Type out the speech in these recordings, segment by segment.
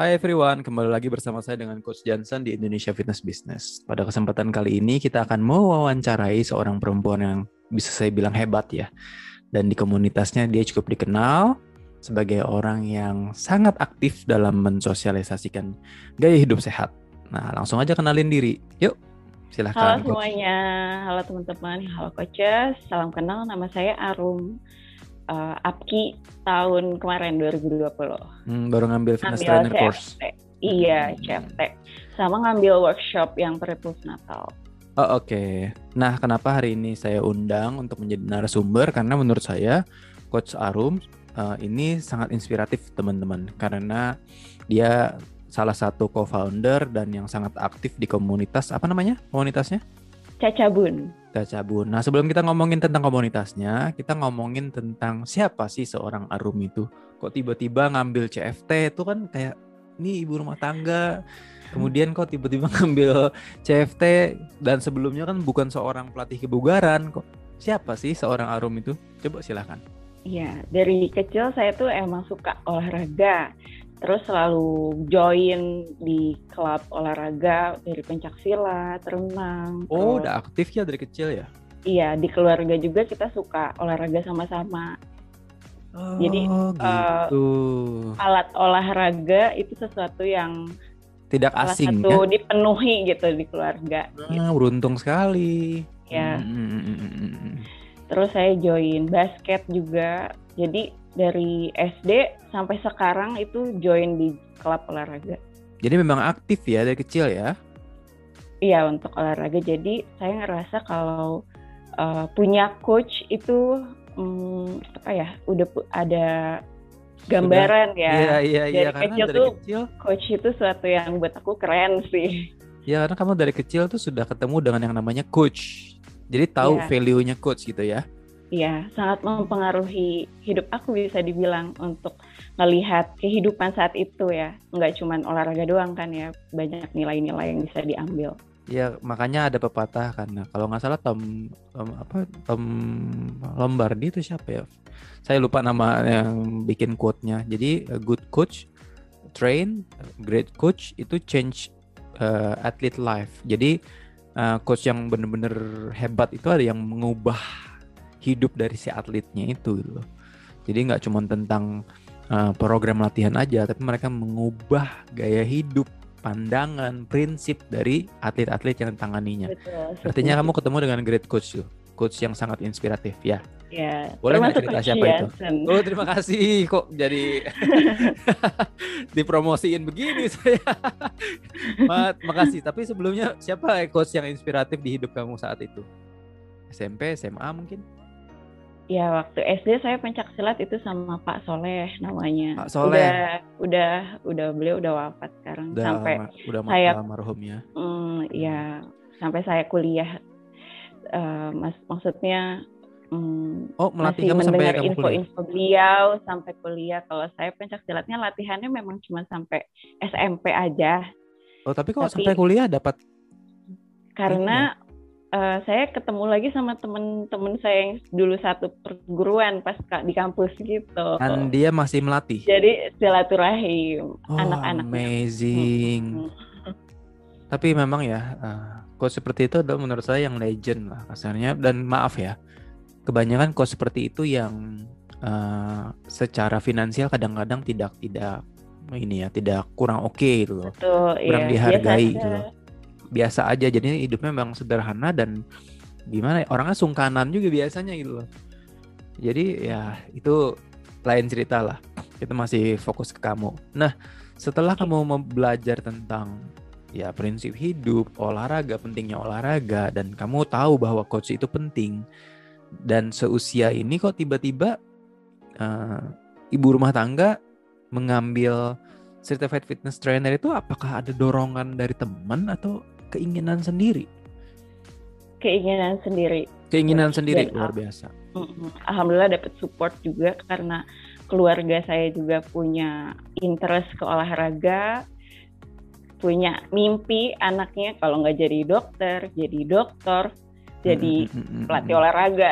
Hai everyone, kembali lagi bersama saya dengan Coach Johnson di Indonesia Fitness Business. Pada kesempatan kali ini kita akan mewawancarai seorang perempuan yang bisa saya bilang hebat ya. Dan di komunitasnya dia cukup dikenal sebagai orang yang sangat aktif dalam mensosialisasikan gaya hidup sehat. Nah, langsung aja kenalin diri. Yuk, silahkan. Halo semuanya, halo teman-teman, halo coaches. Salam kenal, nama saya Arum uh, APKI tahun kemarin 2020. Hmm, baru ngambil fitness ngambil trainer CFT. course. Iya, hmm. CFT. Sama ngambil workshop yang Natal. Oh, oke. Okay. Nah, kenapa hari ini saya undang untuk menjadi narasumber karena menurut saya Coach Arum uh, ini sangat inspiratif teman-teman karena dia salah satu co-founder dan yang sangat aktif di komunitas apa namanya komunitasnya? Cacabun. Cacabun. Nah sebelum kita ngomongin tentang komunitasnya, kita ngomongin tentang siapa sih seorang Arum itu. Kok tiba-tiba ngambil CFT itu kan kayak ini ibu rumah tangga. Kemudian kok tiba-tiba ngambil CFT dan sebelumnya kan bukan seorang pelatih kebugaran kok. Siapa sih seorang Arum itu? Coba silahkan. Iya, dari kecil saya tuh emang suka olahraga terus selalu join di klub olahraga dari pencak silat, renang. Oh, terus, udah aktif ya dari kecil ya? Iya, di keluarga juga kita suka olahraga sama-sama. Oh, Jadi gitu. uh, alat olahraga itu sesuatu yang tidak asing satu ya? dipenuhi gitu di keluarga. Ah, gitu. beruntung sekali. Ya. Hmm. Terus saya join basket juga. Jadi dari SD sampai sekarang itu join di klub olahraga. Jadi memang aktif ya dari kecil ya? Iya untuk olahraga. Jadi saya ngerasa kalau uh, punya coach itu um, apa ya udah ada gambaran Sudah, ya. Iya iya iya dari kecil dari tuh kecil coach itu suatu yang buat aku keren sih. Ya karena kamu dari kecil tuh sudah ketemu dengan yang namanya coach. Jadi tahu yeah. value-nya coach gitu ya. Iya, sangat mempengaruhi hidup aku bisa dibilang untuk melihat kehidupan saat itu ya. Nggak cuma olahraga doang kan ya, banyak nilai-nilai yang bisa diambil. Ya makanya ada pepatah karena kalau nggak salah Tom, Tom apa Tom Lombardi itu siapa ya? Saya lupa nama yang bikin quote-nya. Jadi a good coach train, great coach itu change uh, athlete life. Jadi uh, coach yang benar-benar hebat itu ada yang mengubah hidup dari si atletnya itu gitu loh. Jadi nggak cuma tentang uh, program latihan aja, tapi mereka mengubah gaya hidup, pandangan, prinsip dari atlet-atlet yang tanganinya. Betul, Artinya kamu ketemu dengan great coach tuh, coach yang sangat inspiratif ya. Ya, boleh nggak cerita siapa itu? Oh terima kasih kok jadi dipromosiin begini saya. Makasih. Tapi sebelumnya siapa coach yang inspiratif di hidup kamu saat itu? SMP, SMA mungkin? Ya waktu SD saya pencak silat itu sama Pak Soleh namanya. Pak Soleh. Udah udah udah beliau udah wafat sekarang udah, sampai udah saya almarhum ya. Mm, ya sampai saya kuliah uh, mas maksudnya um, oh, melatih masih mendengar info-info beliau sampai kuliah. Kalau saya pencak silatnya latihannya memang cuma sampai SMP aja. Oh tapi kok sampai kuliah dapat karena uh, saya ketemu lagi sama temen-temen saya yang dulu satu perguruan pas di kampus gitu. Dan dia masih melatih. Jadi silaturahim oh, anak-anak. Amazing. Hmm. Tapi memang ya, uh, coach seperti itu adalah menurut saya yang legend lah kasarnya. Dan maaf ya, kebanyakan coach seperti itu yang uh, secara finansial kadang-kadang tidak tidak ini ya, tidak kurang oke okay gitu loh. Betul, kurang iya. dihargai gitu loh biasa aja. Jadi hidupnya memang sederhana dan gimana ya orangnya sungkanan juga biasanya gitu loh. Jadi ya itu lain cerita lah. Kita masih fokus ke kamu. Nah setelah kamu mau belajar tentang ya prinsip hidup olahraga pentingnya olahraga dan kamu tahu bahwa coach itu penting dan seusia ini kok tiba-tiba uh, ibu rumah tangga mengambil certified fitness trainer itu apakah ada dorongan dari teman atau keinginan sendiri. Keinginan sendiri. Keinginan sendiri Dan, luar biasa. Alhamdulillah dapat support juga karena keluarga saya juga punya interest ke olahraga, punya mimpi anaknya kalau nggak jadi dokter, jadi dokter, jadi pelatih olahraga.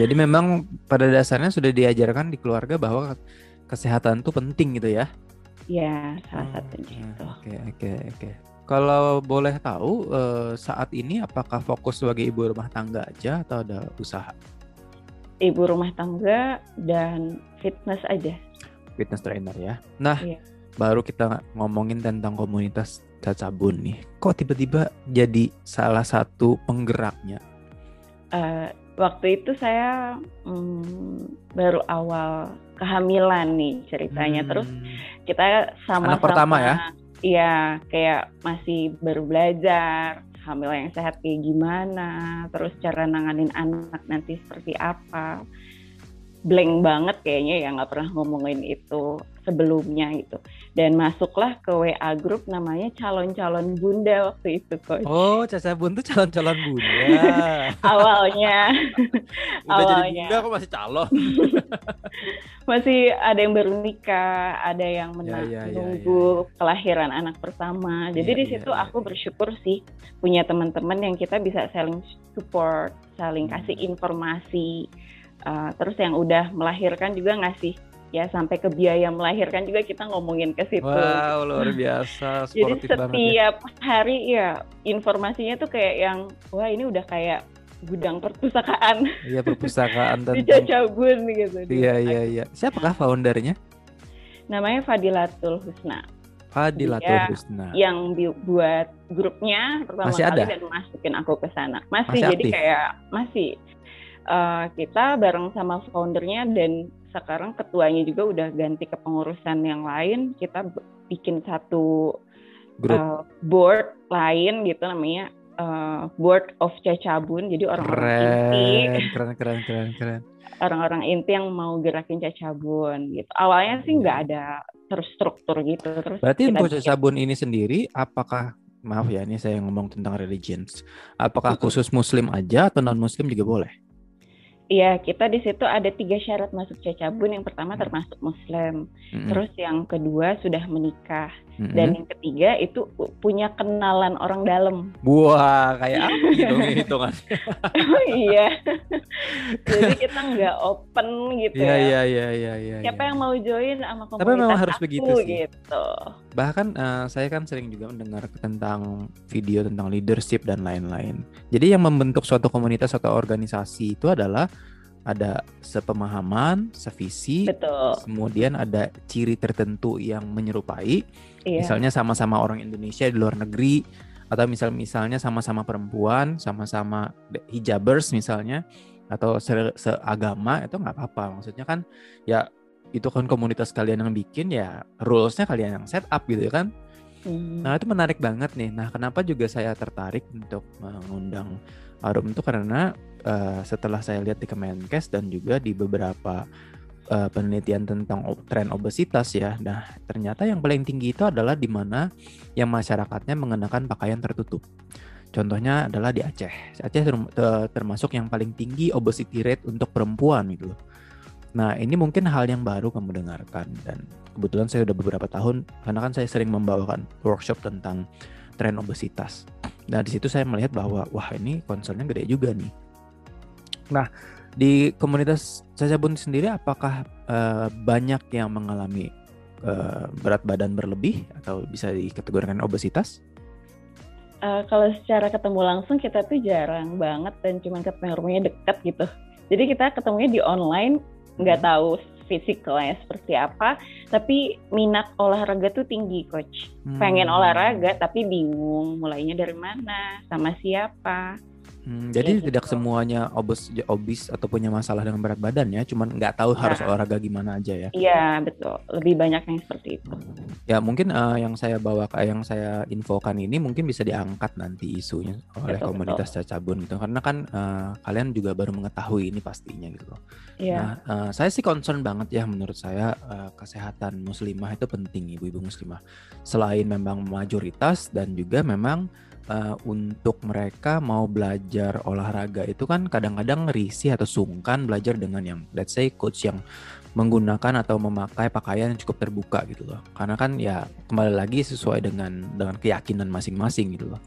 Jadi memang pada dasarnya sudah diajarkan di keluarga bahwa kesehatan itu penting gitu ya. Ya, salah satunya Hmm, itu. Oke, oke, oke. Kalau boleh tahu eh, saat ini apakah fokus sebagai ibu rumah tangga aja atau ada usaha Ibu rumah tangga dan fitness aja. fitness trainer ya? Nah, Iya. baru kita ngomongin tentang komunitas Cacabun nih. Kok tiba-tiba jadi salah satu penggeraknya? Eh, waktu itu saya mm, baru awal kehamilan nih ceritanya. Terus Hmm, kita sama-sama Anak pertama ya? Iya, kayak masih baru belajar hamil yang sehat kayak gimana, terus cara nanganin anak nanti seperti apa. Blank banget kayaknya ya nggak pernah ngomongin itu sebelumnya gitu. Dan masuklah ke WA grup namanya calon-calon bunda waktu itu coach. Oh, Cacabun tuh calon-calon bunda. Awalnya Udah jadi Awalnya. bunda kok masih calon? masih ada yang baru nikah, ada yang mena- Ya, ya, ya, menunggu kelahiran anak pertama. Jadi Ya, di ya, situ ya, aku ya. bersyukur sih punya teman-teman yang kita bisa saling support, saling Hmm. kasih informasi. Uh, terus yang udah melahirkan juga ngasih ya sampai ke biaya melahirkan juga kita ngomongin ke situ. Wow, luar biasa. Jadi ya. setiap hari ya informasinya tuh kayak yang wah ini udah kayak gudang perpustakaan Iya, perpustakaan di Cacabun gitu. di Iya, iya, iya. Siapakah foundernya? Namanya Fadilatul Husna. Fadilatul Iya. Husna. yang buat grupnya pertama Masih kali ada? dan masukin aku ke sana. Masih, Masih jadi aktif? kayak masih Eh, kita bareng sama foundernya dan sekarang ketuanya juga udah ganti ke pengurusan yang lain. Kita bikin satu Grup. eh, board lain gitu namanya eh, Board of Cacabun. Jadi orang-orang inti, Keren, keren, keren, keren, orang-orang inti yang mau gerakin Cacabun gitu. Awalnya sih Iya. nggak ada terstruktur gitu. Terus Berarti untuk Cacabun ini sendiri, apakah maaf ya ini saya ngomong tentang religions. Apakah khusus Muslim aja atau non Muslim juga boleh? Iya, kita di situ ada tiga syarat masuk cacabun. Yang pertama Hmm. termasuk Muslim, Mm-mm, terus yang kedua sudah menikah, mm-mm. dan yang ketiga itu punya kenalan orang dalam. Wah, kayak apa dong hitungan? iya, jadi kita nggak open gitu Iya, ya. iya, iya, iya, iya. Siapa iya. yang mau join sama komunitas Tapi memang harus aku, begitu sih. gitu. Bahkan eh, saya kan sering juga mendengar tentang video tentang leadership dan lain-lain. Jadi yang membentuk suatu komunitas atau organisasi itu adalah ada sepemahaman, sevisi, Betul. kemudian ada ciri tertentu yang menyerupai. Iya. Misalnya sama-sama orang Indonesia di luar negeri atau misal misalnya sama-sama perempuan, sama-sama hijabers misalnya atau se- seagama itu nggak apa-apa. Maksudnya kan ya itu kan komunitas kalian yang bikin ya rules-nya kalian yang set up gitu ya kan. Hmm. Nah itu menarik banget nih. Nah kenapa juga saya tertarik untuk mengundang Arum itu karena eh, setelah saya lihat di Kemenkes dan juga di beberapa eh, penelitian tentang tren obesitas ya. Nah ternyata yang paling tinggi itu adalah di mana yang masyarakatnya mengenakan pakaian tertutup. Contohnya adalah di Aceh. Aceh term- te- termasuk yang paling tinggi obesity rate untuk perempuan gitu loh. Nah ini mungkin hal yang baru kamu dengarkan dan kebetulan saya udah beberapa tahun karena kan saya sering membawakan workshop tentang tren obesitas. Nah di situ saya melihat bahwa wah ini concernnya gede juga nih. Nah di komunitas Cacabun sendiri apakah eh, banyak yang mengalami eh, berat badan berlebih atau bisa dikategorikan obesitas? Eh, kalau secara ketemu langsung kita tuh jarang banget dan cuman ketemu rumahnya dekat gitu. Jadi kita ketemunya di online, nggak Hmm. tahu fisikalnya seperti apa, tapi minat olahraga tuh tinggi coach. Pengen Hmm. olahraga tapi bingung mulainya dari mana, sama siapa. Hmm, jadi Kayak tidak gitu. semuanya obes obes atau punya masalah dengan berat badan ya, cuman nggak tahu harus Nah. olahraga gimana aja ya. Iya betul, lebih banyak yang seperti itu. Ya mungkin eh, yang saya bawa yang saya infokan ini mungkin bisa diangkat nanti isunya oleh Betul, komunitas Cacabun gitu karena kan eh, kalian juga baru mengetahui ini pastinya gitu. Iya. Nah, eh, saya sih concern banget ya menurut saya eh, kesehatan muslimah itu penting ibu-ibu muslimah. Selain memang mayoritas dan juga memang eh, untuk mereka mau belajar olahraga itu kan kadang-kadang risih atau sungkan belajar dengan yang let's say coach yang menggunakan atau memakai pakaian yang cukup terbuka gitu loh. Karena kan ya kembali lagi sesuai dengan dengan keyakinan masing-masing gitu loh.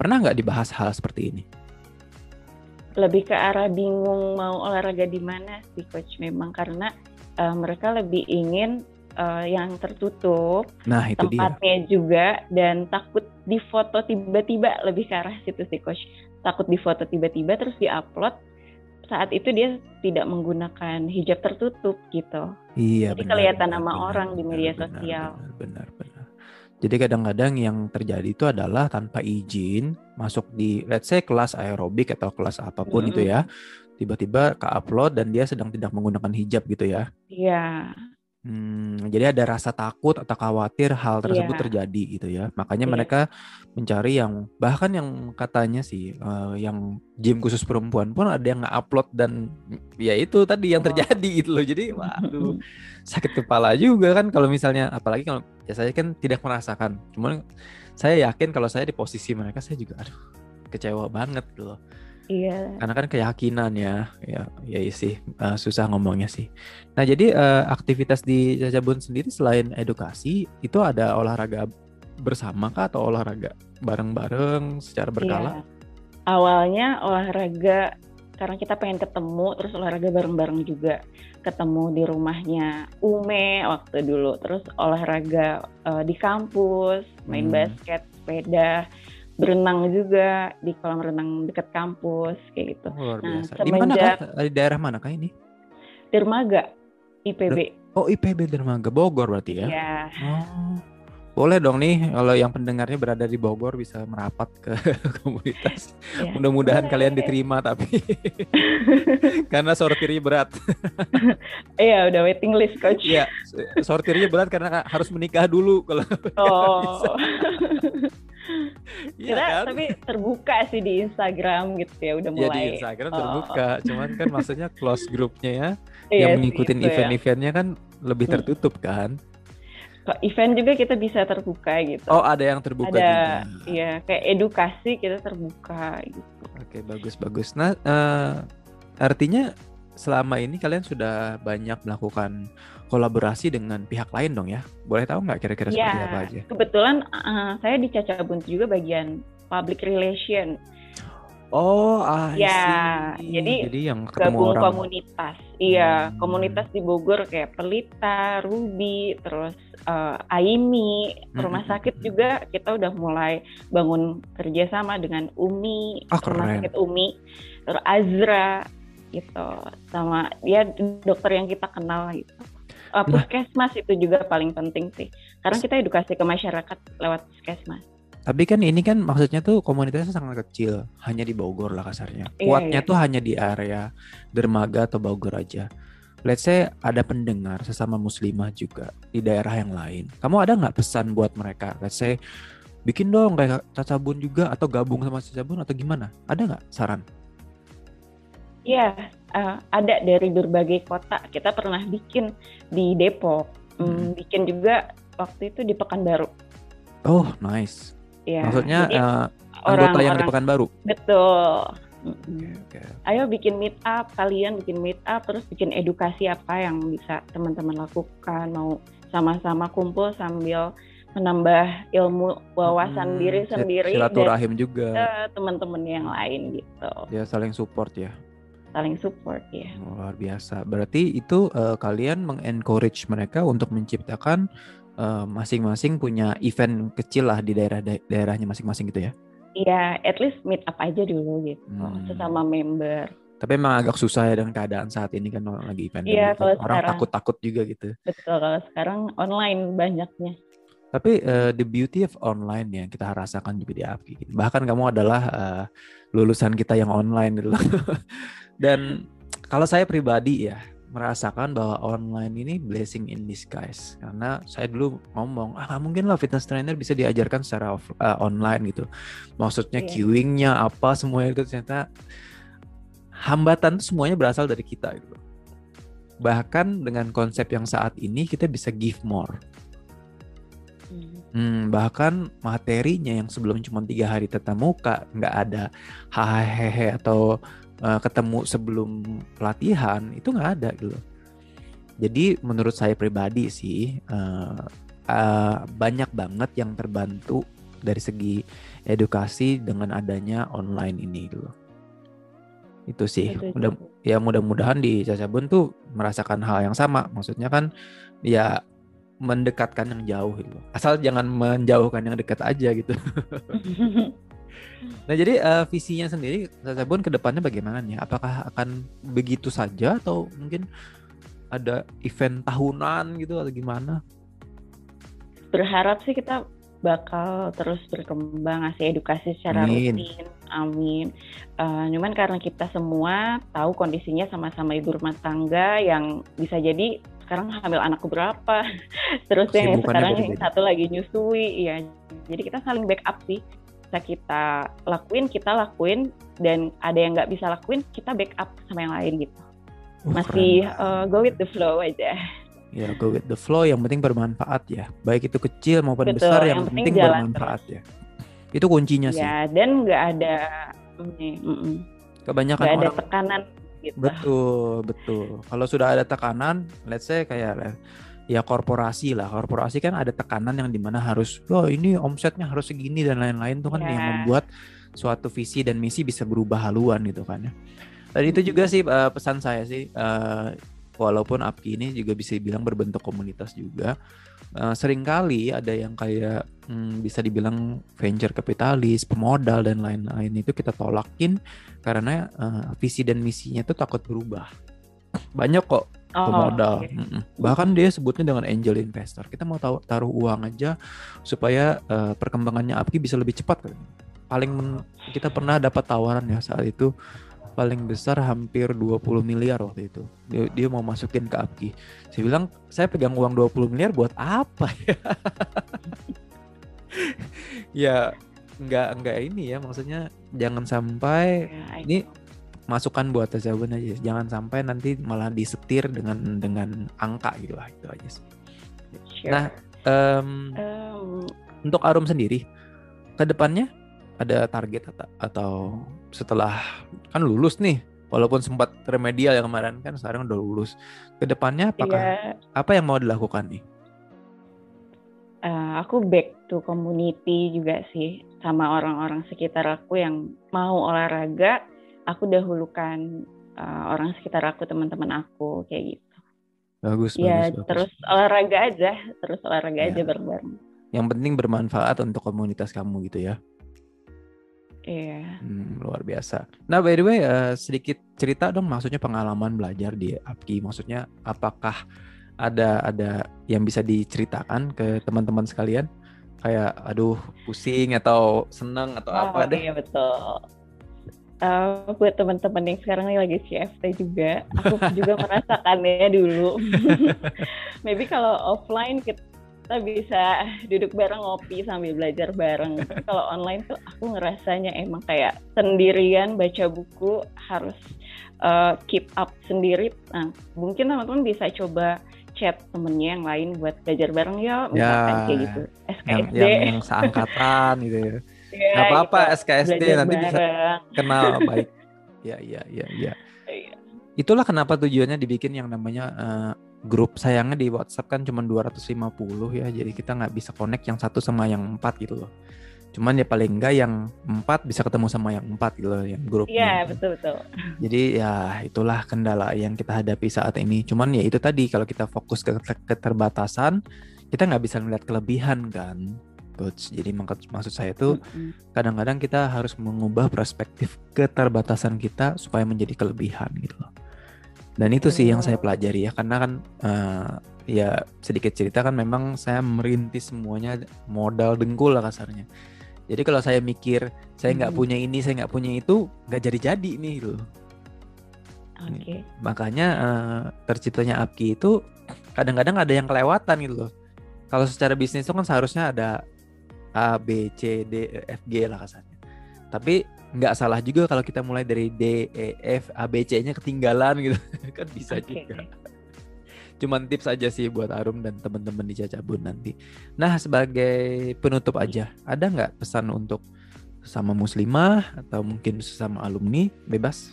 Pernah nggak dibahas hal seperti ini? lebih ke arah bingung mau olahraga di mana sih coach memang karena eh, mereka lebih ingin uh, yang tertutup, nah itu tempatnya dia. juga dan takut difoto tiba-tiba lebih ke arah situ sih coach. Takut difoto tiba-tiba terus diupload saat itu dia tidak menggunakan hijab tertutup gitu. Iya. Jadi benar, kelihatan benar, nama benar, orang di media benar, sosial. Benar, benar, benar. Jadi kadang-kadang yang terjadi itu adalah tanpa izin masuk di let's say kelas aerobik atau kelas apa pun mm -hmm. itu ya tiba-tiba ke upload dan dia sedang tidak menggunakan hijab gitu ya. Iya. Hmm, jadi ada rasa takut atau khawatir hal tersebut yeah. terjadi gitu ya. Makanya yeah. mereka mencari yang bahkan yang katanya sih uh, yang gym khusus perempuan pun ada yang nge-upload dan ya itu tadi yang oh. terjadi gitu loh. Jadi waduh sakit kepala juga kan kalau misalnya apalagi kalau ya saya kan tidak merasakan. Cuman saya yakin kalau saya di posisi mereka saya juga aduh kecewa banget gitu loh. Iya. Karena kan keyakinan ya, ya, ya sih uh, susah ngomongnya sih. Nah jadi uh, aktivitas di Jajabun sendiri selain edukasi itu ada olahraga bersama kah atau olahraga bareng-bareng secara berkala? Iya. Awalnya olahraga karena kita pengen ketemu terus olahraga bareng-bareng juga ketemu di rumahnya Ume waktu dulu terus olahraga uh, di kampus main hmm. basket sepeda berenang juga di kolam renang dekat kampus kayak gitu. Luar nah, biasa. Nah, di mana kah? Di daerah mana kah ini? Dermaga, IPB. Oh IPB Dermaga, Bogor berarti ya? Iya. Oh. Boleh dong nih kalau yang pendengarnya berada di Bogor bisa merapat ke komunitas. Ya, Mudah-mudahan kalian diterima tapi karena sortirnya berat. Iya udah waiting list coach. Iya sortirnya berat karena harus menikah dulu kalau. Oh. Iya kan? tapi terbuka sih di Instagram gitu ya udah mulai. Ya di Instagram oh. terbuka, cuman kan maksudnya close grupnya ya, iya yang mengikuti ya. event-eventnya kan lebih hmm. tertutup kan. Event juga kita bisa terbuka gitu. Oh ada yang terbuka ada, juga. Iya kayak edukasi kita terbuka gitu. Oke bagus bagus. Nah uh, artinya selama ini kalian sudah banyak melakukan kolaborasi dengan pihak lain dong ya. Boleh tahu nggak kira-kira ya, seperti apa aja? Kebetulan uh, saya di Caca Buntu juga bagian public relation. Oh, ah, ya, jadi, jadi yang ketemu orang komunitas. Iya, hmm. komunitas di Bogor kayak Pelita, Ruby, terus uh, Aimi, hmm, rumah hmm, sakit hmm. juga kita udah mulai bangun kerjasama dengan Umi, oh, rumah sakit Umi, terus Azra gitu, sama dia dokter yang kita kenal gitu uh, puskesmas itu juga paling penting sih karena kita edukasi ke masyarakat lewat puskesmas tapi kan ini kan maksudnya tuh komunitasnya sangat kecil, hanya di Bogor lah kasarnya. Iya, Kuatnya iya. tuh hanya di area Dermaga atau Bogor aja. Let's say ada pendengar sesama muslimah juga di daerah yang lain. Kamu ada nggak pesan buat mereka? Let's say bikin dong kayak Cacabun juga atau gabung sama Cacabun atau gimana? Ada nggak saran? Iya, uh, ada dari berbagai kota. Kita pernah bikin di Depok, hmm. Hmm, bikin juga waktu itu di Pekanbaru. Oh, nice. Ya, Maksudnya jadi, uh, anggota yang di Pekanbaru. Betul. Okay, okay. Ayo bikin meet up, kalian bikin meet up, terus bikin edukasi apa yang bisa teman-teman lakukan. Mau sama-sama kumpul sambil menambah ilmu wawasan hmm, diri sendiri silaturahim juga teman-teman yang lain gitu. Ya saling support ya saling support ya. Luar biasa. Berarti itu uh, kalian mengencourage mereka untuk menciptakan eh, masing-masing punya event kecil lah di daerah daerahnya masing-masing gitu ya. Iya, at least meet up aja dulu gitu hmm. sesama member. Tapi emang agak susah ya dengan keadaan saat ini kan orang lagi event. Iya, kalau orang takut-takut juga gitu. Betul, kalau sekarang online banyaknya. Tapi uh, the beauty of online yang kita rasakan juga di API. Bahkan kamu adalah uh, lulusan kita yang online gitu Dan kalau saya pribadi ya merasakan bahwa online ini blessing in disguise. Karena saya dulu ngomong ah mungkin lah fitness trainer bisa diajarkan secara off, uh, online gitu. Maksudnya yeah. queuingnya apa semuanya itu ternyata hambatan itu semuanya berasal dari kita gitu. Bahkan dengan konsep yang saat ini kita bisa give more. Hmm, hmm bahkan materinya yang sebelum cuma tiga hari tetap muka nggak ada hahehe atau uh, ketemu sebelum pelatihan itu nggak ada gitu. Jadi menurut saya pribadi sih uh, uh, banyak banget yang terbantu dari segi edukasi dengan adanya online ini gitu. Itu sih. Mudah, ya mudah-mudahan di Cacabun tuh merasakan hal yang sama. Maksudnya kan ya mendekatkan yang jauh gitu. Asal jangan menjauhkan yang dekat aja gitu. nah jadi uh, visinya sendiri Sabun ke depannya bagaimana nih? Apakah akan begitu saja atau mungkin ada event tahunan gitu atau gimana? Berharap sih kita bakal terus berkembang ngasih edukasi secara Amin. rutin. Amin. Uh, cuman karena kita semua tahu kondisinya sama-sama ibu rumah tangga yang bisa jadi sekarang hamil anakku berapa, terus yang sekarang yang satu lagi nyusui, ya. Jadi kita saling backup sih. Bisa kita lakuin, kita lakuin, dan ada yang nggak bisa lakuin, kita backup sama yang lain gitu. Masih uh, go with the flow aja. Ya, go with the flow. Yang penting bermanfaat ya. Baik itu kecil maupun Betul, besar, yang, yang penting, penting bermanfaat terus. ya. Itu kuncinya ya, sih. Ya, dan nggak ada. Mm, mm, Kebanyakan gak orang ada tekanan gitu. Betul, betul. Kalau sudah ada tekanan, let's say kayak ya korporasi lah. Korporasi kan ada tekanan yang di mana harus, oh ini omsetnya harus segini dan lain-lain tuh kan yeah. yang membuat suatu visi dan misi bisa berubah haluan gitu kan ya. Dan itu juga sih uh, pesan saya sih, uh, walaupun APKI ini juga bisa dibilang berbentuk komunitas juga uh, sering kali ada yang kayak hmm, bisa dibilang venture kapitalis, pemodal dan lain-lain itu kita tolakin karena uh, visi dan misinya itu takut berubah. Banyak kok oh, pemodal. Okay. Bahkan dia sebutnya dengan angel investor. Kita mau taruh uang aja supaya uh, perkembangannya APKI bisa lebih cepat. Paling kita pernah dapat tawaran ya saat itu paling besar hampir 20 miliar waktu itu. Dia, dia mau masukin ke APKI. Saya bilang, saya pegang uang 20 miliar buat apa ya? ya nggak nggak ini ya maksudnya jangan sampai ya, ini masukan buat jawaban aja. Jangan sampai nanti malah disetir dengan dengan angka gitu lah itu aja sih. Sure. nah um, um, untuk Arum sendiri ke depannya ada target atau, atau setelah kan lulus nih walaupun sempat remedial yang kemarin kan sekarang udah lulus. Ke depannya apakah yeah. apa yang mau dilakukan nih? Uh, aku back to community juga sih sama orang-orang sekitar aku yang mau olahraga aku dahulukan uh, orang sekitar aku teman-teman aku kayak gitu bagus ya bagus, terus bagus. olahraga aja terus olahraga ya. aja bareng-bareng yang penting bermanfaat untuk komunitas kamu gitu ya Iya. Hmm, luar biasa. Nah, by the way, uh, sedikit cerita dong, maksudnya pengalaman belajar di APKI. Maksudnya, apakah ada ada yang bisa diceritakan ke teman-teman sekalian? Kayak, aduh, pusing atau senang atau oh, apa deh? Iya betul. Uh, buat teman-teman yang sekarang ini lagi CFT juga, aku juga merasakannya dulu. Maybe kalau offline kita kita bisa duduk bareng ngopi sambil belajar bareng. Kalau online tuh aku ngerasanya emang kayak sendirian baca buku harus uh, keep up sendiri. Nah, mungkin teman-teman bisa coba chat temennya yang lain buat belajar bareng ya, misalkan ya, kayak gitu. SKSD. Yang, yang, yang seangkatan gitu ya. ya Gak apa-apa. SKSD nanti bareng. bisa kenal baik. Ya, ya, ya, ya. Itulah kenapa tujuannya dibikin yang namanya uh, grup sayangnya di WhatsApp kan cuma 250 ya jadi kita nggak bisa connect yang satu sama yang empat gitu loh cuman ya paling enggak yang empat bisa ketemu sama yang empat gitu loh yang grup iya betul betul jadi ya itulah kendala yang kita hadapi saat ini cuman ya itu tadi kalau kita fokus ke keterbatasan kita nggak bisa melihat kelebihan kan coach jadi maksud saya itu kadang-kadang kita harus mengubah perspektif keterbatasan kita supaya menjadi kelebihan gitu loh. Dan itu sih yang saya pelajari ya karena kan uh, ya sedikit cerita kan memang saya merintis semuanya modal dengkul lah kasarnya. Jadi kalau saya mikir saya nggak hmm. punya ini saya nggak punya itu nggak jadi jadi nih gitu okay. makanya uh, terciptanya Apki itu kadang-kadang ada yang kelewatan gitu loh. Kalau secara bisnis itu kan seharusnya ada A B C D E F G lah kasarnya tapi nggak salah juga kalau kita mulai dari D, E, F, A, B, C-nya ketinggalan gitu kan bisa okay. juga. Cuman tips aja sih buat Arum dan teman-teman di Cacabun nanti. Nah sebagai penutup aja, ada nggak pesan untuk sesama muslimah atau mungkin sesama alumni bebas?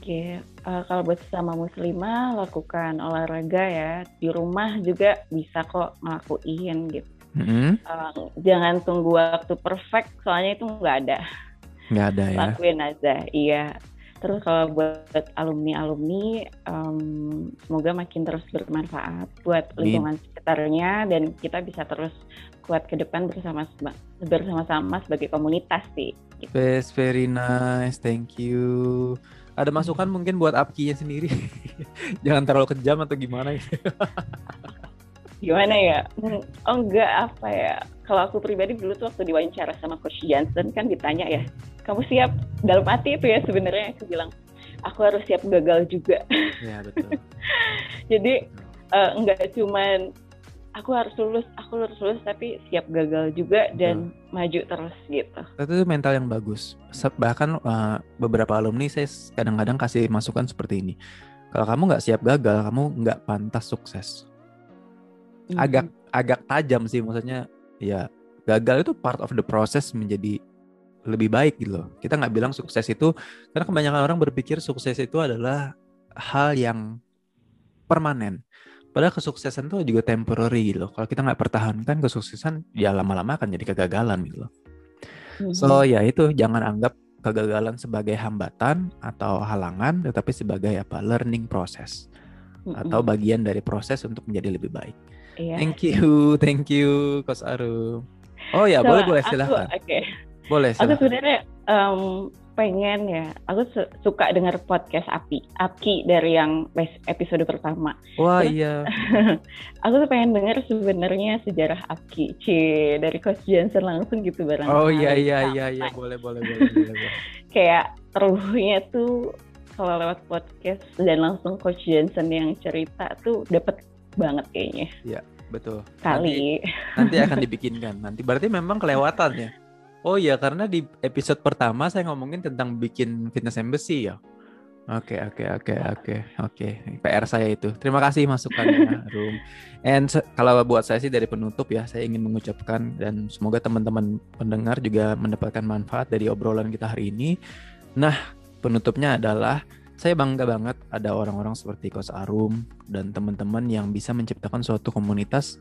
Oke, uh, kalau buat sesama muslimah lakukan olahraga ya di rumah juga bisa kok ngelakuin gitu Mm-hmm. Uh, jangan tunggu waktu perfect, soalnya itu nggak ada. Nggak ada ya. Lakuin aja, iya. Terus kalau buat alumni-alumni, um, semoga makin terus bermanfaat buat lingkungan sekitarnya dan kita bisa terus kuat ke depan bersama bersama-sama sebagai komunitas sih. Gitu. Best, very nice, thank you. Ada masukan mungkin buat Apki-nya sendiri? Jangan terlalu kejam atau gimana gitu. gimana ya? Oh enggak apa ya? Kalau aku pribadi dulu tuh waktu diwawancara sama Coach Johnson kan ditanya ya, kamu siap dalam hati itu ya sebenarnya aku bilang aku harus siap gagal juga. Iya betul. Jadi uh, enggak cuman aku harus lulus, aku harus lulus tapi siap gagal juga dan maju terus gitu. Itu mental yang bagus. Bahkan uh, beberapa alumni saya kadang-kadang kasih masukan seperti ini. Kalau kamu nggak siap gagal, kamu nggak pantas sukses. Agak mm-hmm. agak tajam sih maksudnya. Ya gagal itu part of the process menjadi lebih baik gitu loh. Kita nggak bilang sukses itu karena kebanyakan orang berpikir sukses itu adalah hal yang permanen. Padahal kesuksesan itu juga temporary gitu loh. Kalau kita nggak pertahankan kesuksesan ya lama-lama akan jadi kegagalan gitu loh. So ya itu jangan anggap kegagalan sebagai hambatan atau halangan tetapi sebagai apa learning process mm-hmm. atau bagian dari proses untuk menjadi lebih baik. Yeah. Thank you, thank you Kos Arum. Oh ya, so, boleh boleh silakan. Oke. Okay. Boleh. Silahkan. Aku sebenarnya um, pengen ya, aku su suka dengar podcast Api, Apki dari yang episode pertama. Wah Terus, iya. aku tuh pengen dengar sebenarnya sejarah Apki, c dari Coach Johnson langsung gitu bareng. Oh iya iya iya iya, boleh boleh boleh boleh. Kayak teruhnya tuh kalau lewat podcast dan langsung Coach Johnson yang cerita tuh dapat banget kayaknya. Iya, betul. Kali. Nanti, nanti akan dibikinkan. Nanti berarti memang kelewatan ya. Oh iya, karena di episode pertama saya ngomongin tentang bikin fitness embassy ya. Oke, oke, oke, oke, oke. PR saya itu. Terima kasih masukannya, Room. And kalau buat saya sih dari penutup ya, saya ingin mengucapkan dan semoga teman-teman pendengar juga mendapatkan manfaat dari obrolan kita hari ini. Nah, penutupnya adalah saya bangga banget ada orang-orang seperti Kos Arum dan teman-teman yang bisa menciptakan suatu komunitas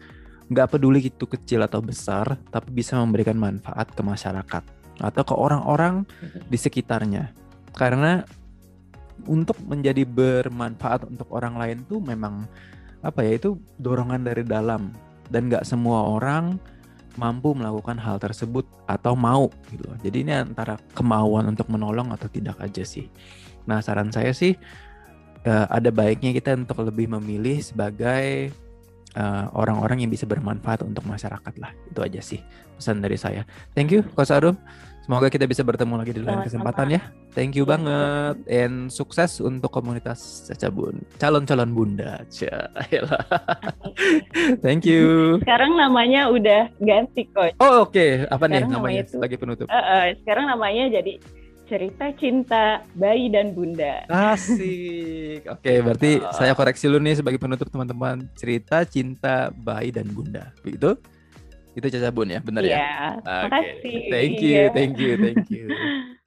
nggak peduli itu kecil atau besar, tapi bisa memberikan manfaat ke masyarakat atau ke orang-orang di sekitarnya. Karena untuk menjadi bermanfaat untuk orang lain tuh memang apa ya itu dorongan dari dalam dan nggak semua orang mampu melakukan hal tersebut atau mau gitu. Jadi ini antara kemauan untuk menolong atau tidak aja sih. Nah saran saya sih eh, ada baiknya kita untuk lebih memilih sebagai orang eh, orang-orang yang bisa bermanfaat untuk masyarakat lah. Itu aja sih pesan dari saya. Thank you, Coach Arum. Semoga kita bisa bertemu lagi di lain kesempatan ya. Thank you banget and sukses untuk komunitas Caca Bun. Calon-calon bunda. Thank you. Sekarang namanya udah ganti coach. Oh oke, okay. apa sekarang nih namanya, namanya sebagai penutup? Uh, uh, sekarang namanya jadi cerita cinta bayi dan bunda. Asik. Oke, okay, berarti oh. saya koreksi dulu nih sebagai penutup teman-teman. Cerita cinta bayi dan bunda. Begitu? Itu Caca Bun ya, benar ya? Iya. Okay. Thank you, thank you, thank you.